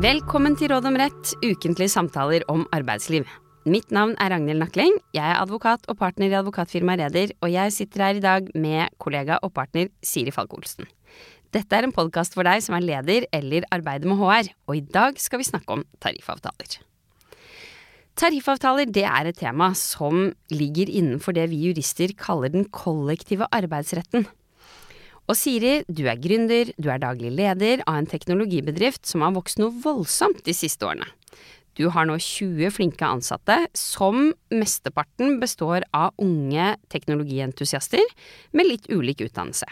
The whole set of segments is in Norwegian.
Velkommen til Råd om rett, ukentlige samtaler om arbeidsliv. Mitt navn er Ragnhild Nakling. Jeg er advokat og partner i advokatfirmaet Reder, og jeg sitter her i dag med kollega og partner Siri Falk-Olsen. Dette er en podkast for deg som er leder eller arbeider med HR, og i dag skal vi snakke om tariffavtaler. Tariffavtaler det er et tema som ligger innenfor det vi jurister kaller den kollektive arbeidsretten. Og Siri, du er gründer, du er daglig leder av en teknologibedrift som har vokst noe voldsomt de siste årene. Du har nå 20 flinke ansatte, som mesteparten består av unge teknologientusiaster med litt ulik utdannelse.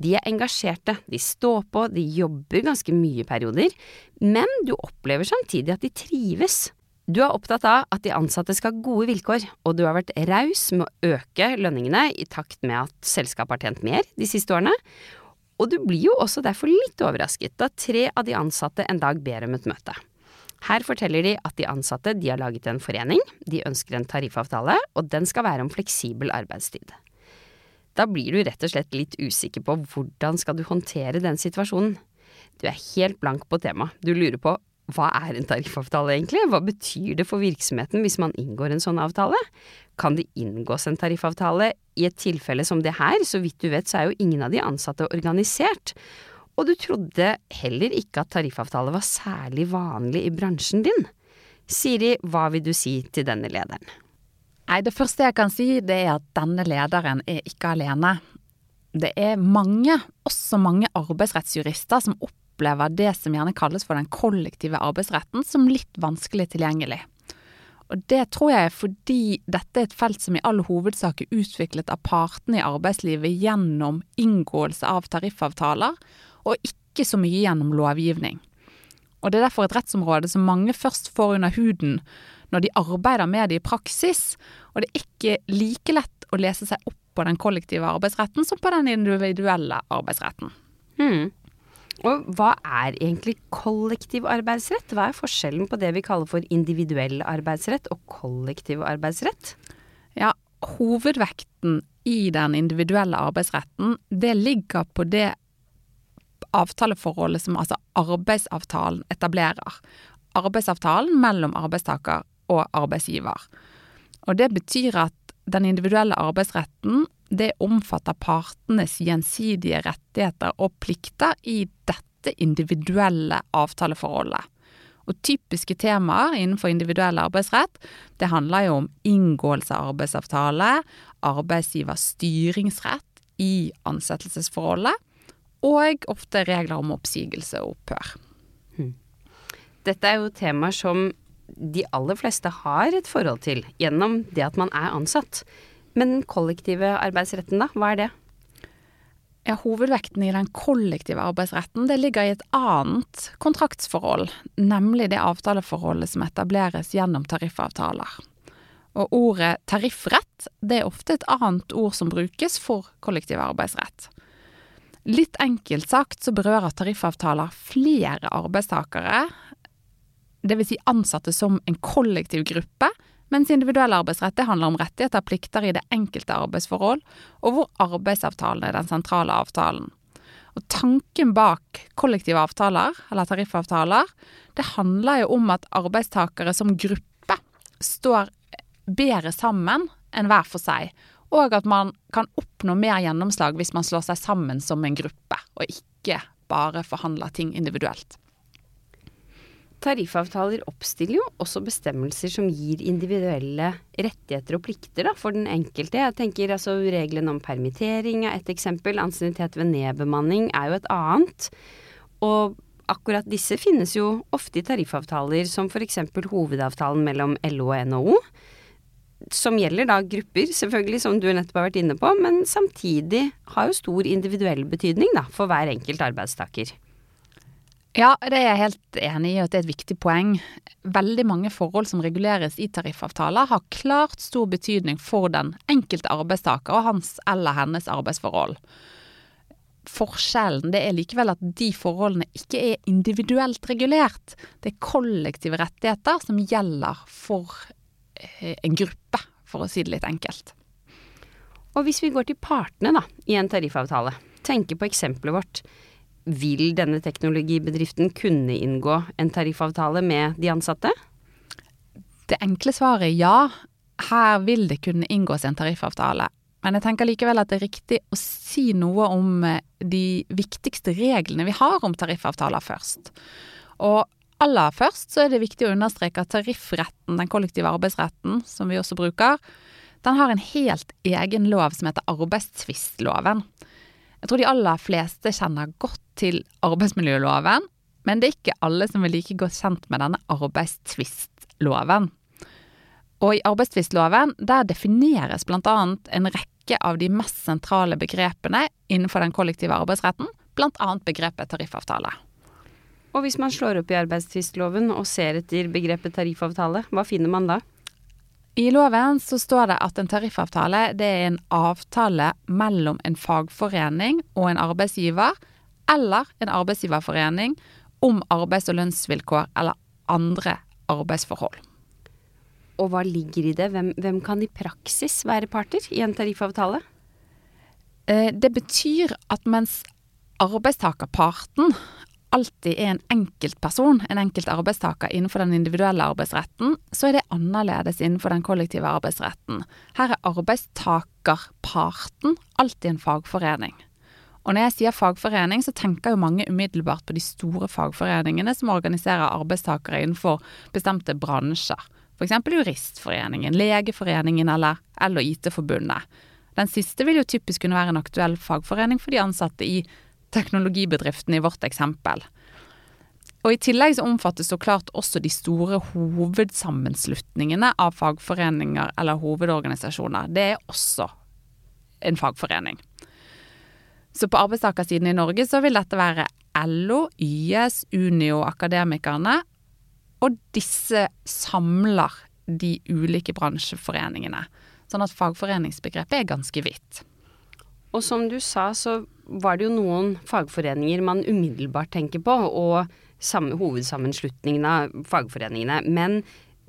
De er engasjerte, de står på, de jobber ganske mye i perioder, men du opplever samtidig at de trives. Du er opptatt av at de ansatte skal ha gode vilkår, og du har vært raus med å øke lønningene i takt med at selskapet har tjent mer de siste årene. Og du blir jo også derfor litt overrasket da tre av de ansatte en dag ber om et møte. Her forteller de at de ansatte de har laget en forening, de ønsker en tariffavtale, og den skal være om fleksibel arbeidstid. Da blir du rett og slett litt usikker på hvordan skal du håndtere den situasjonen. Du er helt blank på temaet. Du lurer på hva er en tariffavtale egentlig? Hva betyr det for virksomheten hvis man inngår en sånn avtale? Kan det inngås en tariffavtale i et tilfelle som det her? Så vidt du vet så er jo ingen av de ansatte organisert. Og du trodde heller ikke at tariffavtale var særlig vanlig i bransjen din. Siri, hva vil du si til denne lederen? Nei, Det første jeg kan si, det er at denne lederen er ikke alene. Det er mange, også mange arbeidsrettsjurister, som opplever opplever det som gjerne kalles for den kollektive arbeidsretten, som litt vanskelig tilgjengelig. Og Det tror jeg er fordi dette er et felt som i all hovedsak er utviklet av partene i arbeidslivet gjennom inngåelse av tariffavtaler, og ikke så mye gjennom lovgivning. Og Det er derfor et rettsområde som mange først får under huden når de arbeider med det i praksis, og det er ikke like lett å lese seg opp på den kollektive arbeidsretten som på den individuelle arbeidsretten. Hmm. Og hva er egentlig kollektiv arbeidsrett? Hva er forskjellen på det vi kaller for individuell arbeidsrett og kollektiv arbeidsrett? Ja, hovedvekten i den individuelle arbeidsretten, det ligger på det avtaleforholdet som altså arbeidsavtalen etablerer. Arbeidsavtalen mellom arbeidstaker og arbeidsgiver. Og det betyr at den individuelle arbeidsretten det omfatter partenes gjensidige rettigheter og plikter i dette individuelle avtaleforholdet. Og typiske temaer innenfor individuell arbeidsrett, det handler jo om inngåelse av arbeidsavtale, arbeidsgivers styringsrett i ansettelsesforholdet, og ofte regler om oppsigelse og opphør. Hmm. Dette er jo temaer som de aller fleste har et forhold til gjennom det at man er ansatt. Men den kollektive arbeidsretten, da? Hva er det? Ja, Hovedvekten i den kollektive arbeidsretten det ligger i et annet kontraktsforhold, nemlig det avtaleforholdet som etableres gjennom tariffavtaler. Og ordet tariffrett det er ofte et annet ord som brukes for kollektiv arbeidsrett. Litt enkelt sagt så berører tariffavtaler flere arbeidstakere, dvs. Si ansatte som en kollektiv gruppe, mens individuell arbeidsrett det handler om rettigheter og plikter i det enkelte arbeidsforhold, og hvor arbeidsavtalen er den sentrale avtalen. Og Tanken bak kollektive avtaler, eller tariffavtaler, det handler jo om at arbeidstakere som gruppe står bedre sammen enn hver for seg, og at man kan oppnå mer gjennomslag hvis man slår seg sammen som en gruppe, og ikke bare forhandler ting individuelt. Tariffavtaler oppstiller jo også bestemmelser som gir individuelle rettigheter og plikter da, for den enkelte. Jeg tenker altså Reglene om permittering er et eksempel. Ansiennitet ved nedbemanning er jo et annet. Og akkurat disse finnes jo ofte i tariffavtaler som f.eks. hovedavtalen mellom LO og NHO. Som gjelder da grupper, selvfølgelig, som du nettopp har vært inne på, men samtidig har jo stor individuell betydning da, for hver enkelt arbeidstaker. Ja, det er jeg helt enig i at det er et viktig poeng. Veldig mange forhold som reguleres i tariffavtaler har klart stor betydning for den enkelte arbeidstaker og hans eller hennes arbeidsforhold. Forskjellen det er likevel at de forholdene ikke er individuelt regulert. Det er kollektive rettigheter som gjelder for eh, en gruppe, for å si det litt enkelt. Og hvis vi går til partene da, i en tariffavtale, tenker på eksempelet vårt vil denne teknologibedriften kunne inngå en tariffavtale med de ansatte? Det enkle svaret er ja. Her vil det kunne inngås en tariffavtale. Men jeg tenker likevel at det er riktig å si noe om eh, de viktigste reglene vi har om tariffavtaler først. Og aller først så er det viktig å understreke at tariffretten, den kollektive arbeidsretten, som vi også bruker, den har en helt egen lov som heter arbeidstvistloven. Jeg tror de aller fleste kjenner godt til arbeidsmiljøloven, men det er ikke alle som er like godt kjent med denne arbeidstvistloven. Og i arbeidstvistloven der defineres bl.a. en rekke av de mest sentrale begrepene innenfor den kollektive arbeidsretten, bl.a. begrepet tariffavtale. Og hvis man slår opp i arbeidstvistloven og ser etter begrepet tariffavtale, hva finner man da? I loven så står det at en tariffavtale det er en avtale mellom en fagforening og en arbeidsgiver, eller en arbeidsgiverforening, om arbeids- og lønnsvilkår eller andre arbeidsforhold. Og hva ligger i det? Hvem, hvem kan i praksis være parter i en tariffavtale? Eh, det betyr at mens arbeidstakerparten alltid er en enkeltperson, en enkelt arbeidstaker innenfor den individuelle arbeidsretten, så er det annerledes innenfor den kollektive arbeidsretten. Her er arbeidstakerparten alltid en fagforening. Og når jeg sier fagforening, så tenker jo mange umiddelbart på de store fagforeningene som organiserer arbeidstakere innenfor bestemte bransjer. F.eks. Juristforeningen, Legeforeningen eller IT-forbundet. Den siste vil jo typisk kunne være en aktuell fagforening for de ansatte i teknologibedriften i vårt eksempel. Og I tillegg så omfattes så klart også de store hovedsammenslutningene av fagforeninger eller hovedorganisasjoner. Det er også en fagforening. Så på arbeidstakersiden i Norge så vil dette være LO, YS, Unio, Akademikerne. Og disse samler de ulike bransjeforeningene. Sånn at fagforeningsbegrepet er ganske vidt. Og som du sa, så var det jo noen fagforeninger man umiddelbart tenker på, og samme, hovedsammenslutningen av fagforeningene. Men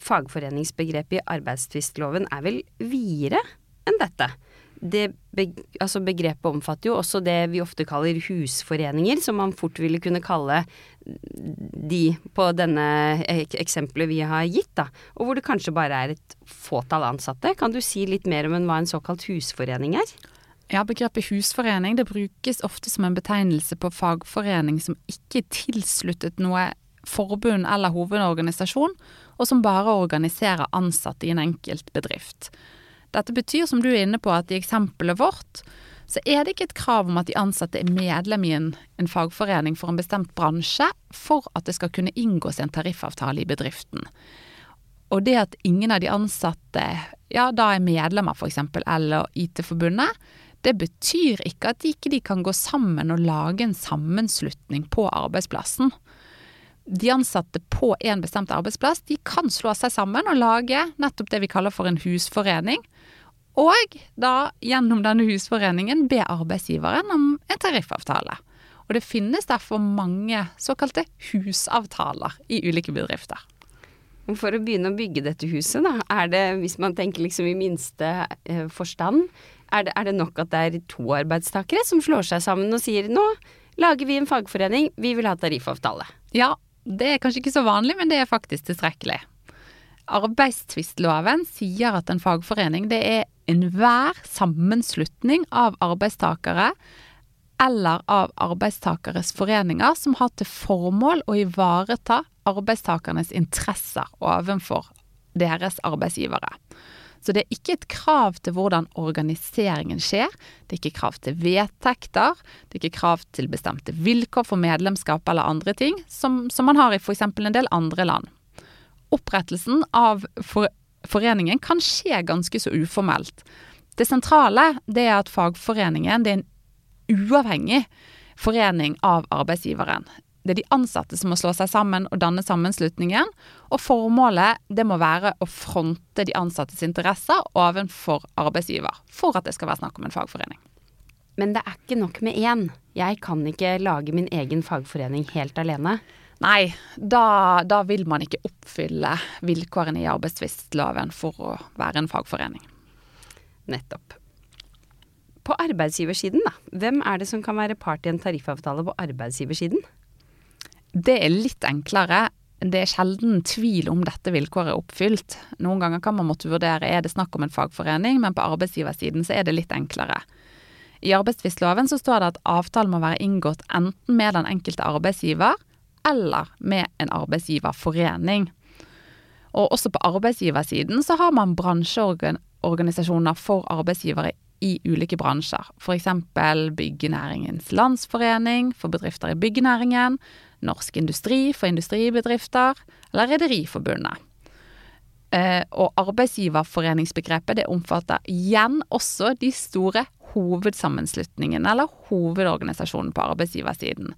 fagforeningsbegrepet i arbeidstvistloven er vel videre enn dette? Det be, altså begrepet omfatter jo også det vi ofte kaller husforeninger, som man fort ville kunne kalle de på denne eksempelet vi har gitt, da. Og hvor det kanskje bare er et fåtall ansatte. Kan du si litt mer om hva en såkalt husforening er? Ja, Begrepet husforening det brukes ofte som en betegnelse på fagforening som ikke er tilsluttet noe forbund eller hovedorganisasjon, og som bare organiserer ansatte i en enkelt bedrift. Dette betyr, som du er inne på, at i eksempelet vårt så er det ikke et krav om at de ansatte er medlem i en, en, fagforening for en bestemt bransje for at det skal kunne inngås en tariffavtale i bedriften. Og det at ingen av de ansatte ja, da er medlemmer f.eks. eller IT-forbundet, det betyr ikke at de ikke kan gå sammen og lage en sammenslutning på arbeidsplassen. De ansatte på en bestemt arbeidsplass de kan slå seg sammen og lage nettopp det vi kaller for en husforening. Og da gjennom denne husforeningen be arbeidsgiveren om en tariffavtale. Og det finnes derfor mange såkalte husavtaler i ulike bedrifter. For å begynne å bygge dette huset, da, er det, hvis man tenker liksom i minste eh, forstand, er det, er det, nok at det er to arbeidstakere som slår seg sammen og sier nå lager vi en fagforening, vi vil ha tariffavtale? Ja, det er kanskje ikke så vanlig, men det er faktisk tilstrekkelig. Arbeidstvistloven sier at en fagforening det er enhver sammenslutning av arbeidstakere eller av arbeidstakeres foreninger som har til formål å ivareta arbeidstakernes interesser overfor deres arbeidsgivere. Så det er ikke et krav til hvordan organiseringen skjer, det er ikke krav til vedtekter, det er ikke krav til bestemte vilkår for medlemskap eller andre ting, som, som man har i f.eks. en del andre land. Opprettelsen av for, foreningen kan skje ganske så uformelt. Det sentrale det er at fagforeningen er en uavhengig forening av arbeidsgiveren. Det er de ansatte som må slå seg sammen og danne sammenslutningen. Og formålet det må være å fronte de ansattes interesser ovenfor arbeidsgiver. For at det skal være snakk om en fagforening. Men det er ikke nok med én. Jeg kan ikke lage min egen fagforening helt alene. Nei, da, da vil man ikke oppfylle vilkårene i arbeidstvistloven for å være en fagforening. Nettopp. Arbeidsgiversiden, da. Hvem er det som kan være part i en tariffavtale på arbeidsgiversiden? Det er litt enklere. Det er sjelden tvil om dette vilkåret er oppfylt. Noen ganger kan man måtte vurdere er det snakk om en fagforening, men på arbeidsgiversiden så er det litt enklere. I arbeidstvistloven så står det at avtalen må være inngått enten med den enkelte arbeidsgiver eller med en arbeidsgiverforening. Og også på arbeidsgiversiden så har man bransjeorganisasjoner for arbeidsgivere i ulike bransjer. F.eks. Byggenæringens landsforening for bedrifter i byggenæringen, Norsk Industri for industribedrifter eller Rederiforbundet. Eh, og arbeidsgiverforeningsbegrepet det omfatter igjen også de store hovedsammenslutningene eller hovedorganisasjonene på arbeidsgiversiden.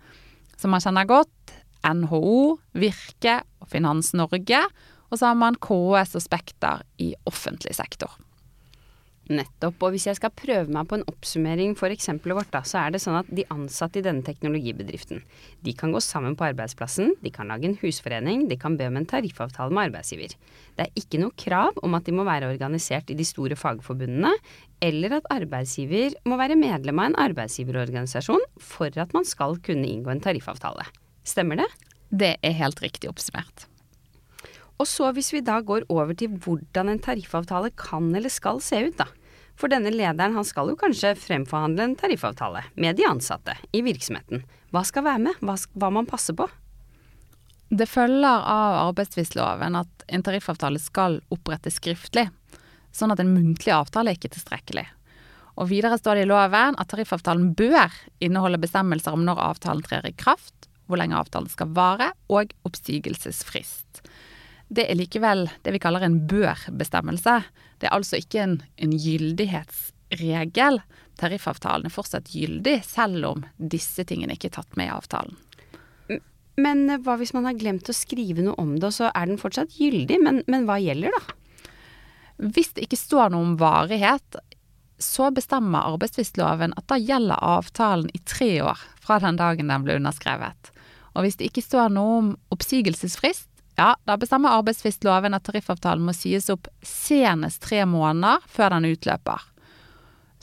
Som man kjenner godt, NHO, Virke og Finans Norge. Og så har man KS og Spekter i offentlig sektor. Nettopp. Og hvis jeg skal prøve meg på en oppsummering for eksempelet vårt, da, så er det sånn at de ansatte i denne teknologibedriften, de kan gå sammen på arbeidsplassen, de kan lage en husforening, de kan be om en tariffavtale med arbeidsgiver. Det er ikke noe krav om at de må være organisert i de store fagforbundene, eller at arbeidsgiver må være medlem av en arbeidsgiverorganisasjon for at man skal kunne inngå en tariffavtale. Stemmer det? Det er helt riktig oppsummert. Og så hvis vi da går over til hvordan en tariffavtale kan eller skal se ut, da. For denne lederen han skal jo kanskje fremforhandle en tariffavtale med de ansatte i virksomheten. Hva skal være med? Hva, hva man passer på? Det følger av arbeidstvistloven at en tariffavtale skal opprettes skriftlig, sånn at en muntlig avtale er ikke tilstrekkelig. Og videre står det i loven at tariffavtalen bør inneholde bestemmelser om når avtalen trer i kraft, hvor lenge avtalen skal vare, og oppsigelsesfrist. Det er likevel det vi kaller en bør-bestemmelse. Det er altså ikke en, en gyldighetsregel. Tariffavtalen er fortsatt gyldig, selv om disse tingene ikke er tatt med i avtalen. Men eh, hva hvis man har glemt å skrive noe om det, og så er den fortsatt gyldig? Men, men hva gjelder, da? Hvis det ikke står noe om varighet, så bestemmer arbeidstvistloven at da gjelder avtalen i tre år fra den dagen den ble underskrevet. Og hvis det ikke står noe om oppsigelsesfrist, ja, da bestemmer arbeidstvistloven at tariffavtalen må sies opp senest tre måneder før den utløper.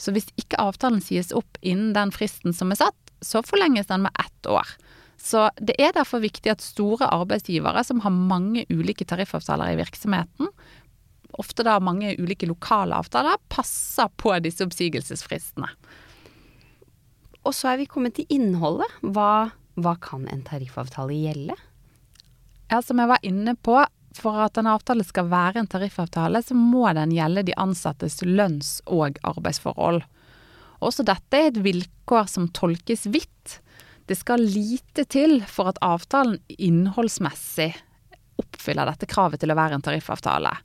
Så hvis ikke avtalen sies opp innen den fristen som er satt, så forlenges den med ett år. Så det er derfor viktig at store arbeidsgivere som har mange ulike tariffavtaler i virksomheten, ofte da mange ulike lokale avtaler, passer på disse oppsigelsesfristene. Og så er vi kommet til innholdet. Hva, hva kan en tariffavtale gjelde? Ja, som jeg var inne på, for at en avtale skal være en tariffavtale, så må den gjelde de ansattes lønns- og arbeidsforhold. Også dette er et vilkår som tolkes vidt. Det skal lite til for at avtalen innholdsmessig oppfyller dette kravet til å være en tariffavtale.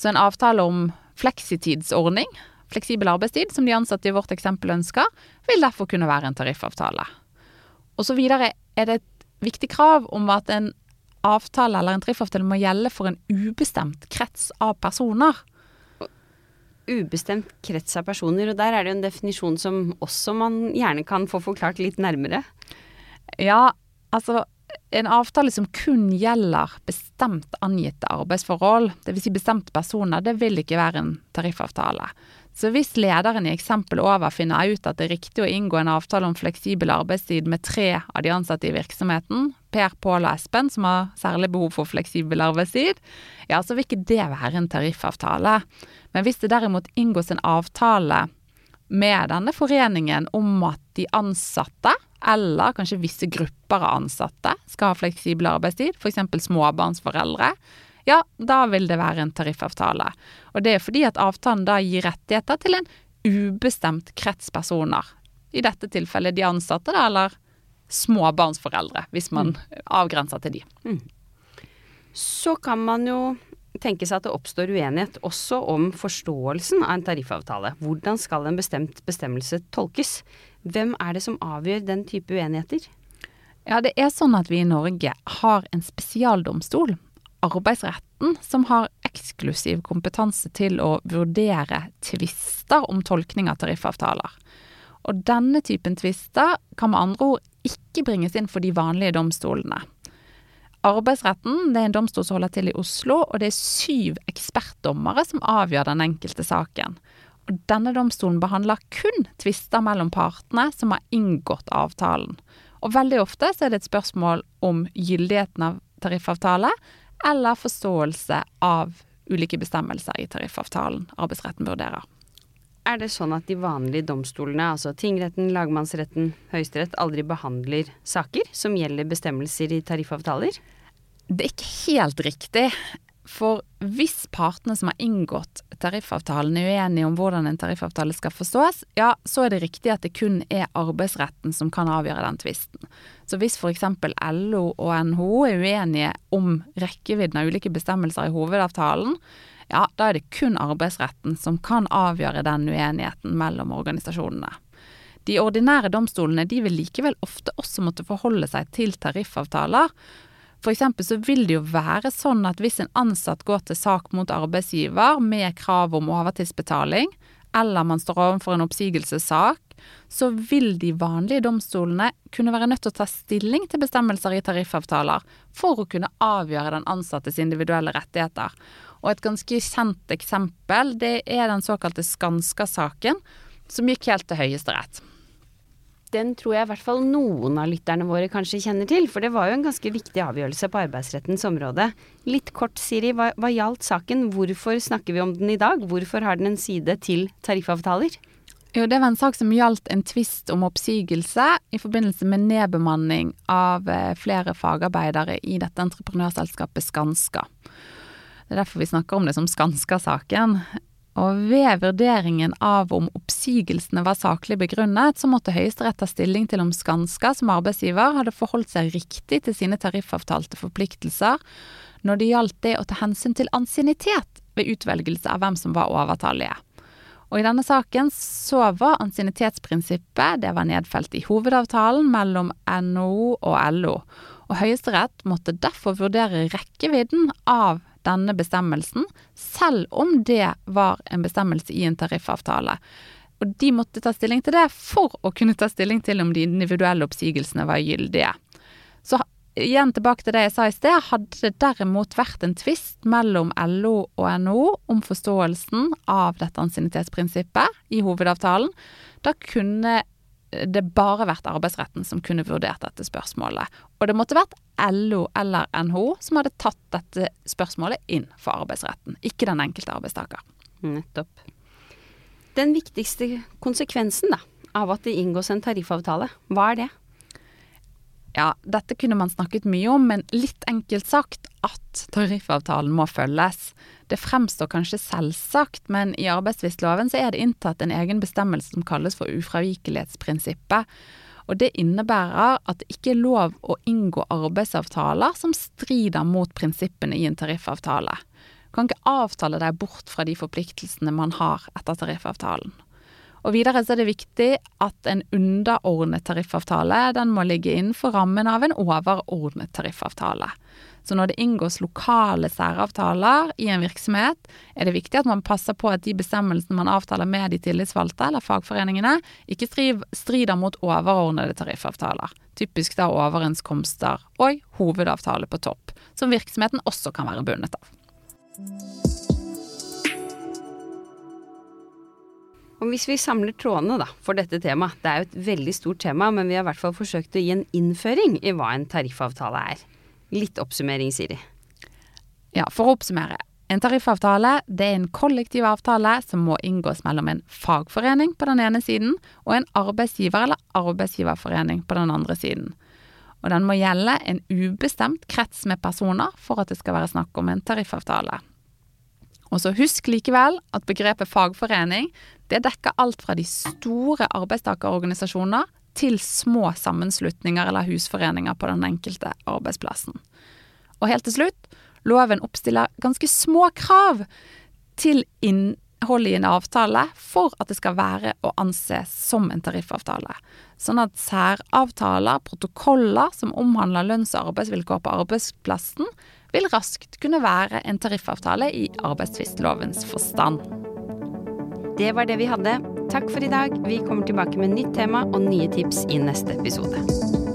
Så en avtale om fleksitidsordning, fleksibel arbeidstid, som de ansatte i vårt eksempel ønsker, vil derfor kunne være en tariffavtale. Og så videre er det et viktig krav om at en avtale eller en tariffavtale må gjelde for en ubestemt krets av personer. Ubestemt krets av personer, og der er det jo en definisjon som også man gjerne kan få forklart litt nærmere. Ja, altså en avtale som kun gjelder bestemt angitte arbeidsforhold, dvs. Si bestemte personer, det vil ikke være en tariffavtale. Så hvis lederen i eksempel over finner ut at det er riktig å inngå en avtale om fleksibel arbeidstid med tre av de ansatte i virksomheten, Per, Pål og Espen, som har særlig behov for fleksibel arbeidstid, ja, så vil ikke det være en tariffavtale. Men hvis det derimot inngås en avtale med denne foreningen om at de ansatte, eller kanskje visse grupper av ansatte, skal ha fleksibel arbeidstid, f.eks. småbarnsforeldre, ja, da vil det være en tariffavtale. Og det er fordi at avtalen da gir rettigheter til en ubestemt krets personer. I dette tilfellet de ansatte, da, eller småbarnsforeldre, hvis man mm. avgrenser til de. Mm. Så kan man jo tenke seg at det oppstår uenighet også om forståelsen av en tariffavtale. Hvordan skal en bestemt bestemmelse tolkes? Hvem er det som avgjør den type uenigheter? Ja, det er sånn at vi i Norge har en spesialdomstol arbeidsretten som har eksklusiv kompetanse til å vurdere tvister om tolkning av tariffavtaler. Og denne typen tvister kan med andre ord ikke bringes inn for de vanlige domstolene. Arbeidsretten det er en domstol som holder til i Oslo, og det er syv ekspertdommere som avgjør den enkelte saken. Og denne domstolen behandler kun tvister mellom partene som har inngått avtalen. Og veldig ofte så er det et spørsmål om gyldigheten av tariffavtale, eller forståelse av ulike bestemmelser i tariffavtalen arbeidsretten vurderer. Er det sånn at de vanlige domstolene, altså tingretten, lagmannsretten, høyesterett, aldri behandler saker som gjelder bestemmelser i tariffavtaler? Det er ikke helt riktig. For hvis partene som har inngått tariffavtalen er uenige om hvordan en tariffavtale skal forstås, ja, så er det riktig at det kun er arbeidsretten som kan avgjøre den tvisten. Så hvis f.eks. LO og NHO er uenige om rekkevidden av ulike bestemmelser i hovedavtalen, ja, da er det kun arbeidsretten som kan avgjøre den uenigheten mellom organisasjonene. De ordinære domstolene de vil likevel ofte også måtte forholde seg til tariffavtaler, eksempel så vil det jo være sånn at hvis en ansatt går til sak mot arbeidsgiver med krav om overtidsbetaling, eller man står overfor en oppsigelsessak, så vil de vanlige domstolene kunne være nødt til å ta stilling til bestemmelser i tariffavtaler for å kunne avgjøre den ansattes individuelle rettigheter. Og et ganske kjent eksempel, det er den såkalte Skanska-saken, som gikk helt til Høyesterett den tror jeg i hvert fall noen av lytterne våre kanskje kjenner til, for det var jo en ganske viktig avgjørelse på arbeidsrettens område. Litt kort, Siri, hva, hva gjaldt saken? Hvorfor snakker vi om den i dag? Hvorfor har den en side til tariffavtaler? Jo, det var en sak som gjaldt en tvist om oppsigelse i forbindelse med nedbemanning av eh, flere fagarbeidere i dette entreprenørselskapet Skanska. Det er derfor vi snakker om det som Skanska-saken. Og ved vurderingen av om oppsigelsene var saklig begrunnet, så måtte Høyesterett ta stilling til om Skanska som arbeidsgiver hadde forholdt seg riktig til sine tariffavtalte forpliktelser når det gjaldt det å ta hensyn til ansiennitet ved utvelgelse av hvem som var overtallige. Og i denne saken så var ansiennitetsprinsippet det var nedfelt i hovedavtalen mellom NHO og LO, og Høyesterett måtte derfor vurdere rekkevidden av denne bestemmelsen, selv om det var en bestemmelse i en tariffavtale. Og de måtte ta stilling til det for å kunne ta stilling til om de individuelle oppsigelsene var gyldige. Så igjen tilbake til det jeg sa i sted, hadde det derimot vært en tvist mellom LO og NHO om forståelsen av dette ansiennitetsprinsippet i hovedavtalen, da kunne det bare vært arbeidsretten som kunne vurdert dette spørsmålet. Og det måtte vært LO eller NHO som hadde tatt dette spørsmålet inn for arbeidsretten, ikke den enkelte arbeidstaker. Nettopp. Den viktigste konsekvensen da, av at det inngås en tariffavtale, hva er det? Ja, dette kunne man snakket mye om, men litt enkelt sagt at tariffavtalen må følges. Det fremstår kanskje selvsagt, men i arbeidstvistloven så er det inntatt en egen bestemmelse som kalles for ufravikelighetsprinsippet. Og det innebærer at det ikke er lov å inngå arbeidsavtaler som strider mot prinsippene i en tariffavtale. Du kan ikke avtale deg bort fra de forpliktelsene man har etter tariffavtalen. Og videre så er det viktig at en underordnet tariffavtale den må ligge innenfor rammen av en overordnet tariffavtale. Så når det inngås lokale særavtaler i en virksomhet, er det viktig at man passer på at de bestemmelsene man avtaler med de tillitsvalgte eller fagforeningene, ikke strider mot overordnede tariffavtaler. Typisk da overenskomster og hovedavtale på topp, som virksomheten også kan være bundet av. Og hvis vi samler trådene da, for dette temaet, det er jo et veldig stort tema, men vi har i hvert fall forsøkt å gi en innføring i hva en tariffavtale er. Litt oppsummering, Siri. Ja, for å oppsummere. En tariffavtale det er en kollektiv avtale som må inngås mellom en fagforening på den ene siden og en arbeidsgiver eller arbeidsgiverforening på den andre siden. Og den må gjelde en ubestemt krets med personer for at det skal være snakk om en tariffavtale. Og så husk likevel at begrepet fagforening det dekker alt fra de store arbeidstakerorganisasjoner til små sammenslutninger eller husforeninger på den enkelte arbeidsplassen. Og helt til slutt, loven oppstiller ganske små krav til innholdet i en avtale for at det skal være å anse som en tariffavtale. Sånn at særavtaler, protokoller som omhandler lønns- og arbeidsvilkår på arbeidsplassen, vil raskt kunne være en tariffavtale i arbeidstvistlovens forstand. Det var det vi hadde. Takk for i dag. Vi kommer tilbake med nytt tema og nye tips i neste episode.